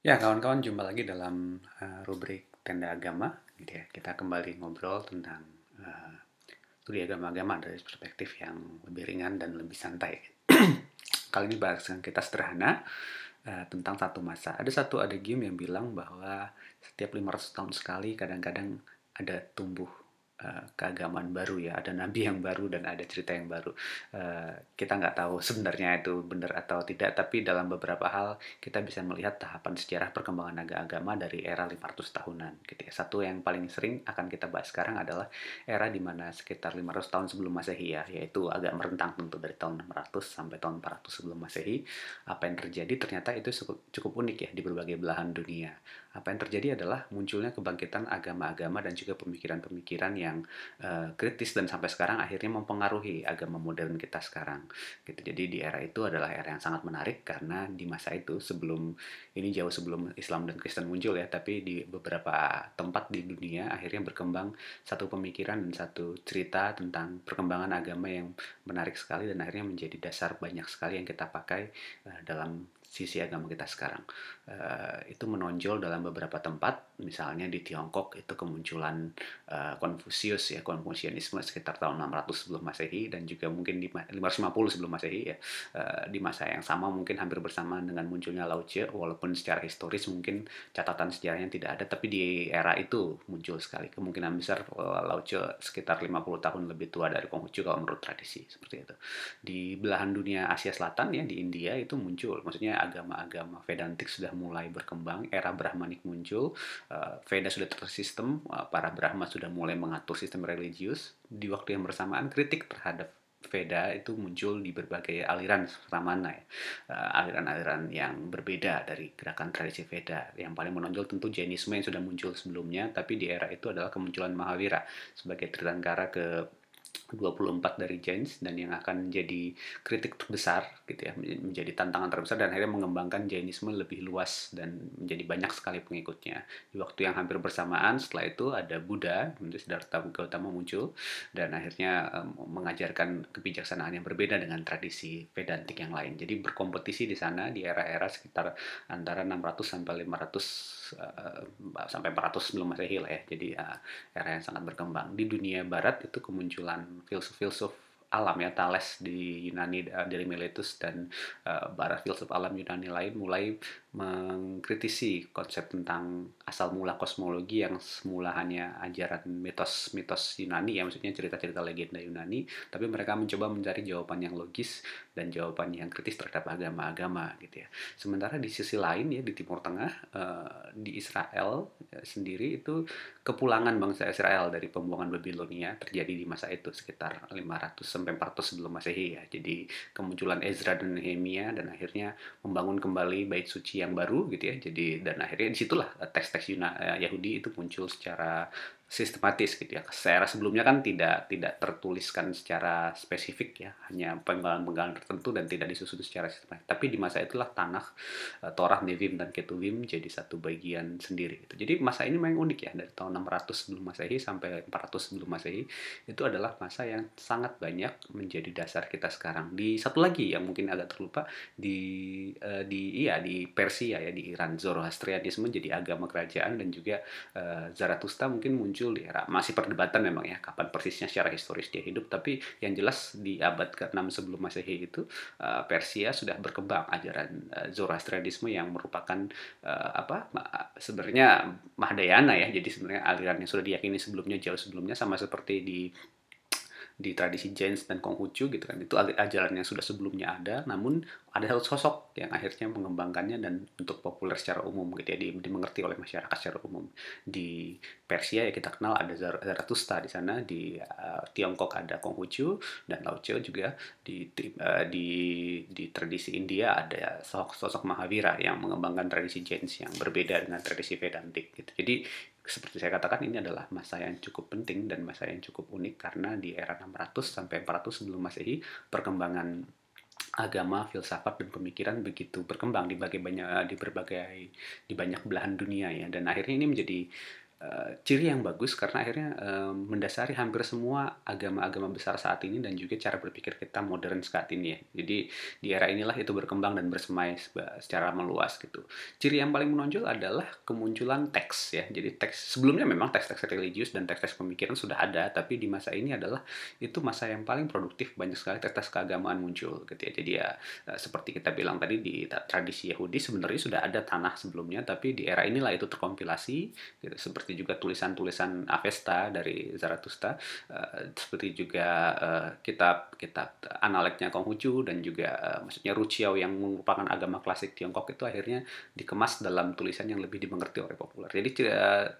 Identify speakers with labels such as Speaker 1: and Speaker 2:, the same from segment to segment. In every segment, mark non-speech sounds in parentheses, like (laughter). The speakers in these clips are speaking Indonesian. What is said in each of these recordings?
Speaker 1: Ya, kawan-kawan jumpa lagi dalam uh, rubrik Tenda Agama, gitu ya. Kita kembali ngobrol tentang uh, studi agama-agama dari perspektif yang lebih ringan dan lebih santai. (clears throat) Kali ini bahasan kita sederhana uh, tentang satu masa. Ada satu adagium yang bilang bahwa setiap 500 tahun sekali kadang-kadang ada tumbuh uh, keagamaan baru ya ada nabi yang baru dan ada cerita yang baru. Uh, kita nggak tahu sebenarnya itu benar atau tidak tapi dalam beberapa hal kita bisa melihat tahapan sejarah perkembangan agama dari era 500 tahunan gitu ya. Satu yang paling sering akan kita bahas sekarang adalah era di mana sekitar 500 tahun sebelum masehi ya yaitu agak merentang tentu dari tahun 600 sampai tahun 400 sebelum masehi. Apa yang terjadi? Ternyata itu cukup, cukup unik ya di berbagai belahan dunia. Apa yang terjadi adalah munculnya kebangkitan agama-agama dan juga pemikiran-pemikiran yang uh, kritis dan sampai sekarang akhirnya mempengaruhi agama modern kita sekarang. Gitu. Jadi di era itu adalah era yang sangat menarik karena di masa itu sebelum ini jauh sebelum Islam dan Kristen muncul ya, tapi di beberapa tempat di dunia akhirnya berkembang satu pemikiran dan satu cerita tentang perkembangan agama yang menarik sekali dan akhirnya menjadi dasar banyak sekali yang kita pakai uh, dalam sisi agama kita sekarang. Uh, itu menonjol dalam beberapa tempat, misalnya di Tiongkok itu kemunculan uh, Konfusius ya, Konfusianisme sekitar tahun 600 sebelum Masehi dan juga mungkin di 550 sebelum Masehi ya. Uh, di masa yang sama mungkin hampir bersamaan dengan munculnya Lao Tzu walaupun secara historis mungkin catatan sejarahnya tidak ada tapi di era itu muncul sekali. Kemungkinan besar Lao Tzu sekitar 50 tahun lebih tua dari Konghucu kalau menurut tradisi seperti itu. Di belahan dunia Asia Selatan ya di India itu muncul maksudnya agama-agama Vedantik sudah mulai berkembang, era Brahmanik muncul, uh, Veda sudah tersistem, uh, para Brahma sudah mulai mengatur sistem religius. Di waktu yang bersamaan kritik terhadap Veda itu muncul di berbagai aliran Ramana ya. Uh, aliran-aliran yang berbeda dari gerakan tradisi Veda. Yang paling menonjol tentu Jainisme yang sudah muncul sebelumnya, tapi di era itu adalah kemunculan Mahavira sebagai Tirthankara ke 24 dari Jains dan yang akan menjadi kritik terbesar gitu ya menjadi tantangan terbesar dan akhirnya mengembangkan Jainisme lebih luas dan menjadi banyak sekali pengikutnya. Di waktu yang hampir bersamaan setelah itu ada Buddha Siddhartha Gautama muncul dan akhirnya um, mengajarkan kebijaksanaan yang berbeda dengan tradisi Vedantik yang lain. Jadi berkompetisi di sana di era-era sekitar antara 600 sampai 500 uh, sampai 400 sebelum masehi lah ya. Jadi uh, era yang sangat berkembang. Di dunia barat itu kemunculan filsuf-filsuf alam ya Thales di Yunani dari Miletus dan uh, para filsuf alam Yunani lain mulai mengkritisi konsep tentang asal mula kosmologi yang semula hanya ajaran mitos-mitos Yunani ya maksudnya cerita-cerita legenda Yunani tapi mereka mencoba mencari jawaban yang logis dan jawaban yang kritis terhadap agama-agama gitu ya. Sementara di sisi lain ya di Timur Tengah uh, di Israel ya, sendiri itu kepulangan bangsa Israel dari pembuangan Babilonia terjadi di masa itu sekitar 500 sampai 400 sebelum Masehi ya. Jadi kemunculan Ezra dan Nehemia dan akhirnya membangun kembali bait suci yang baru gitu ya. Jadi dan akhirnya di situlah teks-teks eh, Yahudi itu muncul secara sistematis gitu ya. Secara sebelumnya kan tidak tidak tertuliskan secara spesifik ya, hanya penggalan-penggalan tertentu dan tidak disusun secara sistematis. Tapi di masa itulah tanah uh, Torah, Nevim dan Ketuvim jadi satu bagian sendiri gitu. Jadi masa ini memang unik ya dari tahun 600 sebelum Masehi sampai 400 sebelum Masehi itu adalah masa yang sangat banyak menjadi dasar kita sekarang. Di satu lagi yang mungkin agak terlupa di uh, di iya di Persia ya di Iran Zoroastrianisme jadi agama kerajaan dan juga uh, Zarathustra mungkin muncul muncul era masih perdebatan memang ya kapan persisnya secara historis dia hidup. Tapi yang jelas di abad ke-6 sebelum Masehi itu uh, Persia sudah berkembang. Ajaran uh, Zoroastrianisme yang merupakan uh, apa sebenarnya Mahdayana ya. Jadi sebenarnya aliran yang sudah diyakini sebelumnya jauh sebelumnya sama seperti di di tradisi Jains dan Konghucu gitu kan. Itu ajaran yang sudah sebelumnya ada namun ada satu sosok yang akhirnya mengembangkannya dan untuk populer secara umum gitu ya dimengerti oleh masyarakat secara umum. Di Persia ya kita kenal ada Zarathustra di sana di uh, Tiongkok ada Konghucu dan Lao Tzu juga di uh, di di tradisi India ada sosok sosok Mahavira yang mengembangkan tradisi Jains yang berbeda dengan tradisi Vedantik gitu. Jadi seperti saya katakan ini adalah masa yang cukup penting dan masa yang cukup unik karena di era 600 sampai 400 sebelum Masehi perkembangan agama, filsafat dan pemikiran begitu berkembang di berbagai banyak di berbagai di banyak belahan dunia ya. Dan akhirnya ini menjadi uh, ciri yang bagus karena akhirnya uh, mendasari hampir semua agama-agama besar saat ini dan juga cara berpikir kita modern saat ini ya. Jadi di era inilah itu berkembang dan bersemai secara meluas gitu. Ciri yang paling menonjol adalah kemunculan teks ya. Jadi teks sebelumnya memang teks-teks religius dan teks-teks pemikiran sudah ada, tapi di masa ini adalah itu masa yang paling produktif banyak sekali teks-teks keagamaan muncul gitu ya. Jadi ya uh, seperti kita bilang tadi di tradisi Yahudi sebenarnya sudah ada tanah sebelumnya, tapi di era inilah itu terkompilasi gitu. seperti seperti juga tulisan-tulisan Avesta dari Zarathustra, uh, seperti juga uh, kitab kitab analeknya Konghucu dan juga uh, maksudnya Ruchiao yang merupakan agama klasik Tiongkok itu akhirnya dikemas dalam tulisan yang lebih dimengerti oleh populer. Jadi ciri,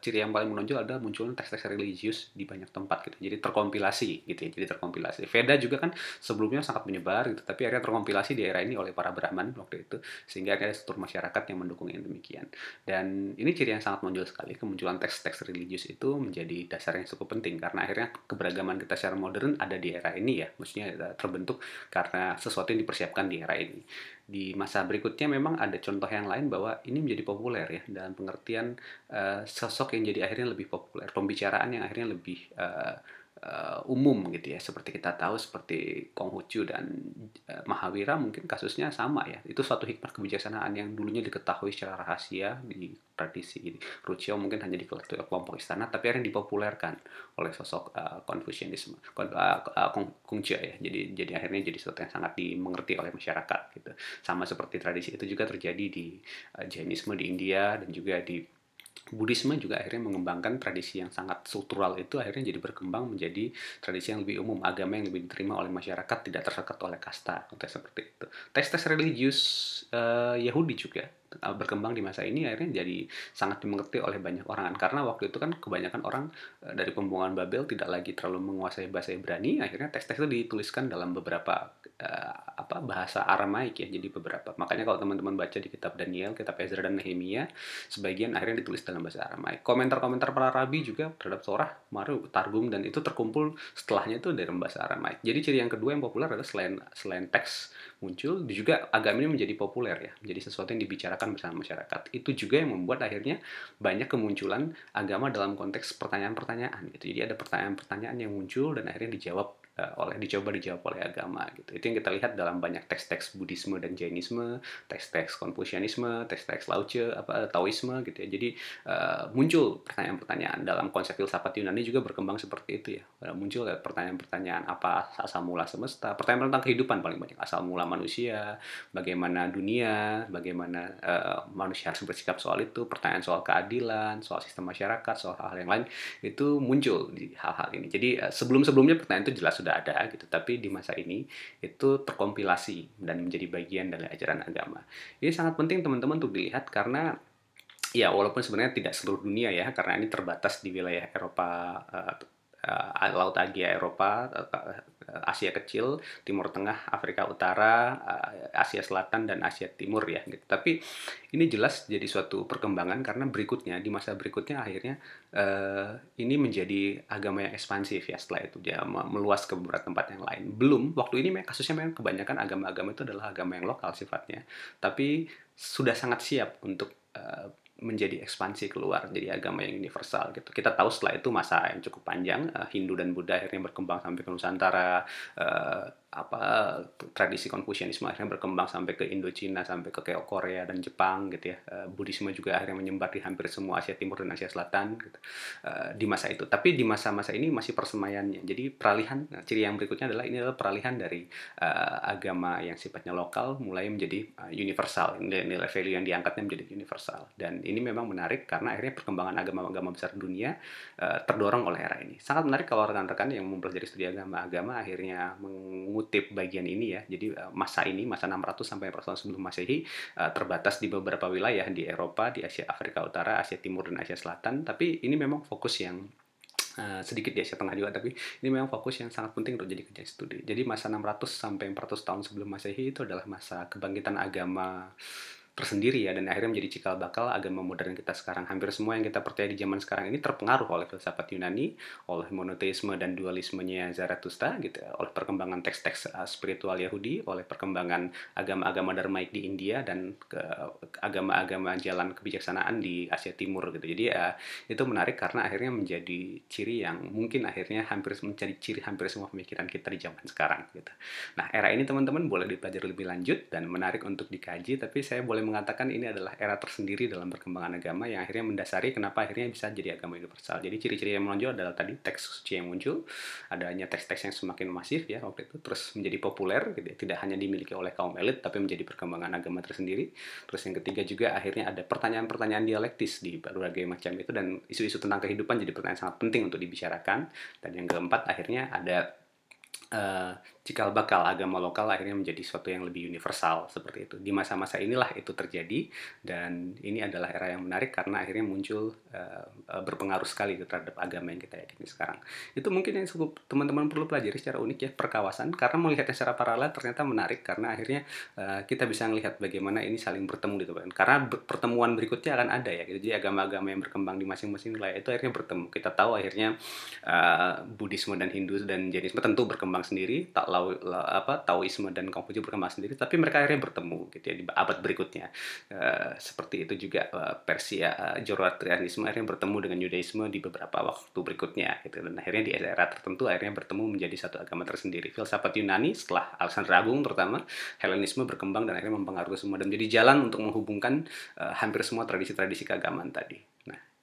Speaker 1: ciri yang paling menonjol adalah munculnya teks-teks religius di banyak tempat gitu. Jadi terkompilasi gitu ya. Jadi terkompilasi. Veda juga kan sebelumnya sangat menyebar gitu, tapi akhirnya terkompilasi di era ini oleh para Brahman waktu itu sehingga ada struktur masyarakat yang mendukung yang demikian. Dan ini ciri yang sangat menonjol sekali kemunculan teks teks religius itu menjadi dasar yang cukup penting karena akhirnya keberagaman kita secara modern ada di era ini ya. Maksudnya eh, terbentuk karena sesuatu yang dipersiapkan di era ini. Di masa berikutnya memang ada contoh yang lain bahwa ini menjadi populer ya dalam pengertian uh, sosok yang jadi akhirnya lebih populer pembicaraan yang akhirnya lebih uh, uh, umum gitu ya. Seperti kita tahu seperti Konghucu dan uh, Mahavira mungkin kasusnya sama ya. Itu suatu hikmat kebijaksanaan yang dulunya diketahui secara rahasia di tradisi ini. Ruchiao mungkin hanya di kelompok istana tapi akhirnya dipopulerkan oleh sosok uh, Confucianisme uh, uh, Konghucu ya. Jadi jadi akhirnya jadi sesuatu yang sangat dimengerti oleh masyarakat gitu. Sama seperti tradisi itu juga terjadi di uh, Jainisme di India dan juga di Buddhisme juga akhirnya mengembangkan tradisi yang sangat struktural itu akhirnya jadi berkembang menjadi tradisi yang lebih umum, agama yang lebih diterima oleh masyarakat, tidak tersekat oleh kasta, seperti itu. Tes-tes religius uh, Yahudi juga berkembang di masa ini akhirnya jadi sangat dimengerti oleh banyak orang karena waktu itu kan kebanyakan orang uh, dari pembuangan Babel tidak lagi terlalu menguasai bahasa Ibrani, akhirnya tes-tes itu dituliskan dalam beberapa uh, apa bahasa Aramaik ya, jadi beberapa. Makanya kalau teman-teman baca di kitab Daniel, kitab Ezra dan Nehemia, sebagian akhirnya ditulis dalam bahasa Aramaik. Komentar-komentar para rabi juga terhadap Torah, Maru, Targum dan itu terkumpul setelahnya itu dalam bahasa Aramaik. Jadi ciri yang kedua yang populer adalah selain selain teks muncul, juga agama ini menjadi populer ya, menjadi sesuatu yang dibicarakan bersama masyarakat. Itu juga yang membuat akhirnya banyak kemunculan agama dalam konteks pertanyaan-pertanyaan gitu. Jadi ada pertanyaan-pertanyaan yang muncul dan akhirnya dijawab oleh dicoba dijawab oleh agama gitu. Itu yang kita lihat dalam banyak teks-teks Buddhisme dan Jainisme, teks-teks Konfusianisme, teks-teks Laoce, apa Taoisme gitu ya. Jadi uh, muncul pertanyaan-pertanyaan dalam konsep filsafat Yunani juga berkembang seperti itu ya. Muncul pertanyaan-pertanyaan apa asal mula semesta, pertanyaan tentang kehidupan paling banyak, asal mula manusia, bagaimana dunia, bagaimana uh, manusia harus bersikap soal itu, pertanyaan soal keadilan, soal sistem masyarakat, soal hal-hal yang lain itu muncul di hal-hal ini. Jadi sebelum-sebelumnya pertanyaan itu jelas sudah sudah ada gitu. Tapi di masa ini itu terkompilasi dan menjadi bagian dari ajaran agama. Ini sangat penting teman-teman untuk dilihat karena ya walaupun sebenarnya tidak seluruh dunia ya karena ini terbatas di wilayah Eropa uh, uh, Laut Asia Eropa uh, Asia Kecil, Timur Tengah, Afrika Utara, eh, Asia Selatan dan Asia Timur ya gitu. Tapi ini jelas jadi suatu perkembangan karena berikutnya di masa berikutnya akhirnya uh, ini menjadi agama yang ekspansif ya setelah itu dia meluas ke beberapa tempat yang lain. Belum waktu ini kasusnya memang kebanyakan agama-agama itu adalah agama yang lokal sifatnya, tapi sudah sangat siap untuk uh, menjadi ekspansi keluar jadi agama yang universal gitu. Kita tahu setelah itu masa yang cukup panjang Hindu dan Buddha akhirnya berkembang sampai ke Nusantara apa tradisi Konfusianisme akhirnya berkembang sampai ke Indochina sampai ke Korea dan Jepang gitu ya. Buddhisme juga akhirnya menyebar di hampir semua Asia Timur dan Asia Selatan gitu, uh, di masa itu. Tapi di masa-masa ini masih persemaiannya jadi peralihan nah, ciri yang berikutnya adalah ini adalah peralihan dari uh, agama yang sifatnya lokal mulai menjadi universal. Nilai value yang diangkatnya menjadi universal. Dan ini memang menarik karena akhirnya perkembangan agama-agama besar dunia terdorong oleh era ini. Sangat menarik kalau rekan-rekan yang mempelajari studi agama-agama akhirnya meng mengutip bagian ini ya. Jadi eh, masa ini, masa 600 sampai 400 sebelum Masehi eh, terbatas di beberapa wilayah di Eropa, di Asia Afrika Utara, Asia Timur dan Asia Selatan. Tapi ini memang fokus yang Uh, sedikit di Asia Tengah juga tapi ini memang fokus yang sangat penting untuk jadi kerja studi. Jadi masa 600 sampai 400 tahun sebelum Masehi itu adalah masa kebangkitan agama tersendiri ya dan akhirnya menjadi cikal bakal agama modern kita sekarang. Hampir semua yang kita percaya di zaman sekarang ini terpengaruh oleh filsafat Yunani, oleh monoteisme dan dualismenya Zarathustra gitu, ya, oleh perkembangan teks-teks uh, spiritual Yahudi, oleh perkembangan agama-agama Dharmaik di India dan agama-agama jalan kebijaksanaan di Asia Timur gitu. Jadi ya itu menarik karena akhirnya menjadi ciri yang mungkin akhirnya hampir menjadi ciri hampir semua pemikiran kita di zaman sekarang gitu. Nah, era ini teman-teman boleh dipelajari lebih lanjut dan menarik untuk dikaji, tapi saya boleh mengatakan ini adalah era tersendiri dalam perkembangan agama yang akhirnya mendasari kenapa akhirnya bisa jadi agama universal. Jadi ciri-ciri yang menonjol adalah tadi teks suci yang muncul, adanya teks-teks yang semakin masif ya waktu itu, terus menjadi populer, gitu ya. tidak hanya dimiliki oleh kaum elit, tapi menjadi perkembangan agama tersendiri. Terus yang ketiga juga akhirnya ada pertanyaan-pertanyaan dialektis di berbagai macam itu dan isu-isu tentang kehidupan jadi pertanyaan sangat penting untuk dibicarakan. Dan yang keempat akhirnya ada uh, cikal bakal agama lokal akhirnya menjadi sesuatu yang lebih universal seperti itu. Di masa-masa inilah itu terjadi dan ini adalah era yang menarik karena akhirnya muncul uh, berpengaruh sekali terhadap agama yang kita yakini sekarang. Itu mungkin yang cukup teman-teman perlu pelajari secara unik ya perkawasan karena melihatnya secara paralel ternyata menarik karena akhirnya uh, kita bisa melihat bagaimana ini saling bertemu gitu kan. Karena pertemuan berikutnya akan ada ya. Jadi agama-agama yang berkembang di masing-masing wilayah itu akhirnya bertemu. Kita tahu akhirnya uh, Buddhisme dan Hindu dan Jainisme tentu berkembang sendiri tak lau, apa Taoisme dan Konghucu berkembang sendiri tapi mereka akhirnya bertemu gitu ya di abad berikutnya. Uh, seperti itu juga uh, Persia uh, Zoroastrianisme akhirnya bertemu dengan Yudaisme di beberapa waktu berikutnya gitu. Dan akhirnya di era tertentu akhirnya bertemu menjadi satu agama tersendiri. Filsafat Yunani setelah Alexander Agung terutama Helenisme berkembang dan akhirnya mempengaruhi semua dan menjadi jalan untuk menghubungkan uh, hampir semua tradisi-tradisi keagamaan tadi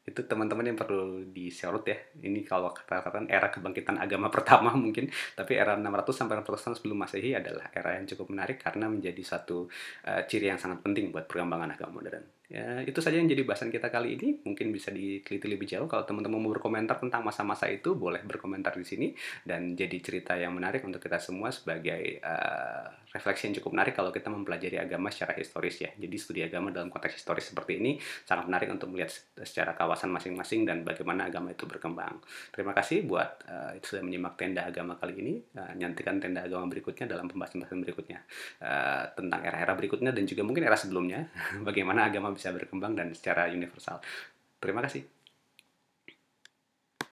Speaker 1: itu teman-teman yang perlu disorot ya. Ini kalau kata-kata era kebangkitan agama (laughs) pertama mungkin, tapi era 600 sampai 600 tahun sebelum Masehi adalah era yang cukup menarik karena menjadi satu uh, ciri yang sangat penting buat perkembangan agama modern. Ya, itu saja yang jadi bahasan kita kali ini. Mungkin bisa diteliti lebih jauh. Kalau teman-teman mau berkomentar tentang masa-masa itu, boleh berkomentar di sini. Dan jadi cerita yang menarik untuk kita semua sebagai uh, refleksi yang cukup menarik kalau kita mempelajari agama secara historis ya. Jadi studi agama dalam konteks historis seperti ini sangat menarik untuk melihat secara kawasan masing-masing dan bagaimana agama itu berkembang. Terima kasih buat uh, sudah menyimak tenda agama kali ini. Uh, nyantikan tenda agama berikutnya dalam pembahasan-pembahasan berikutnya. Uh, tentang era-era berikutnya dan juga mungkin era sebelumnya. (laughs) bagaimana agama bisa berkembang dan secara universal. Terima kasih.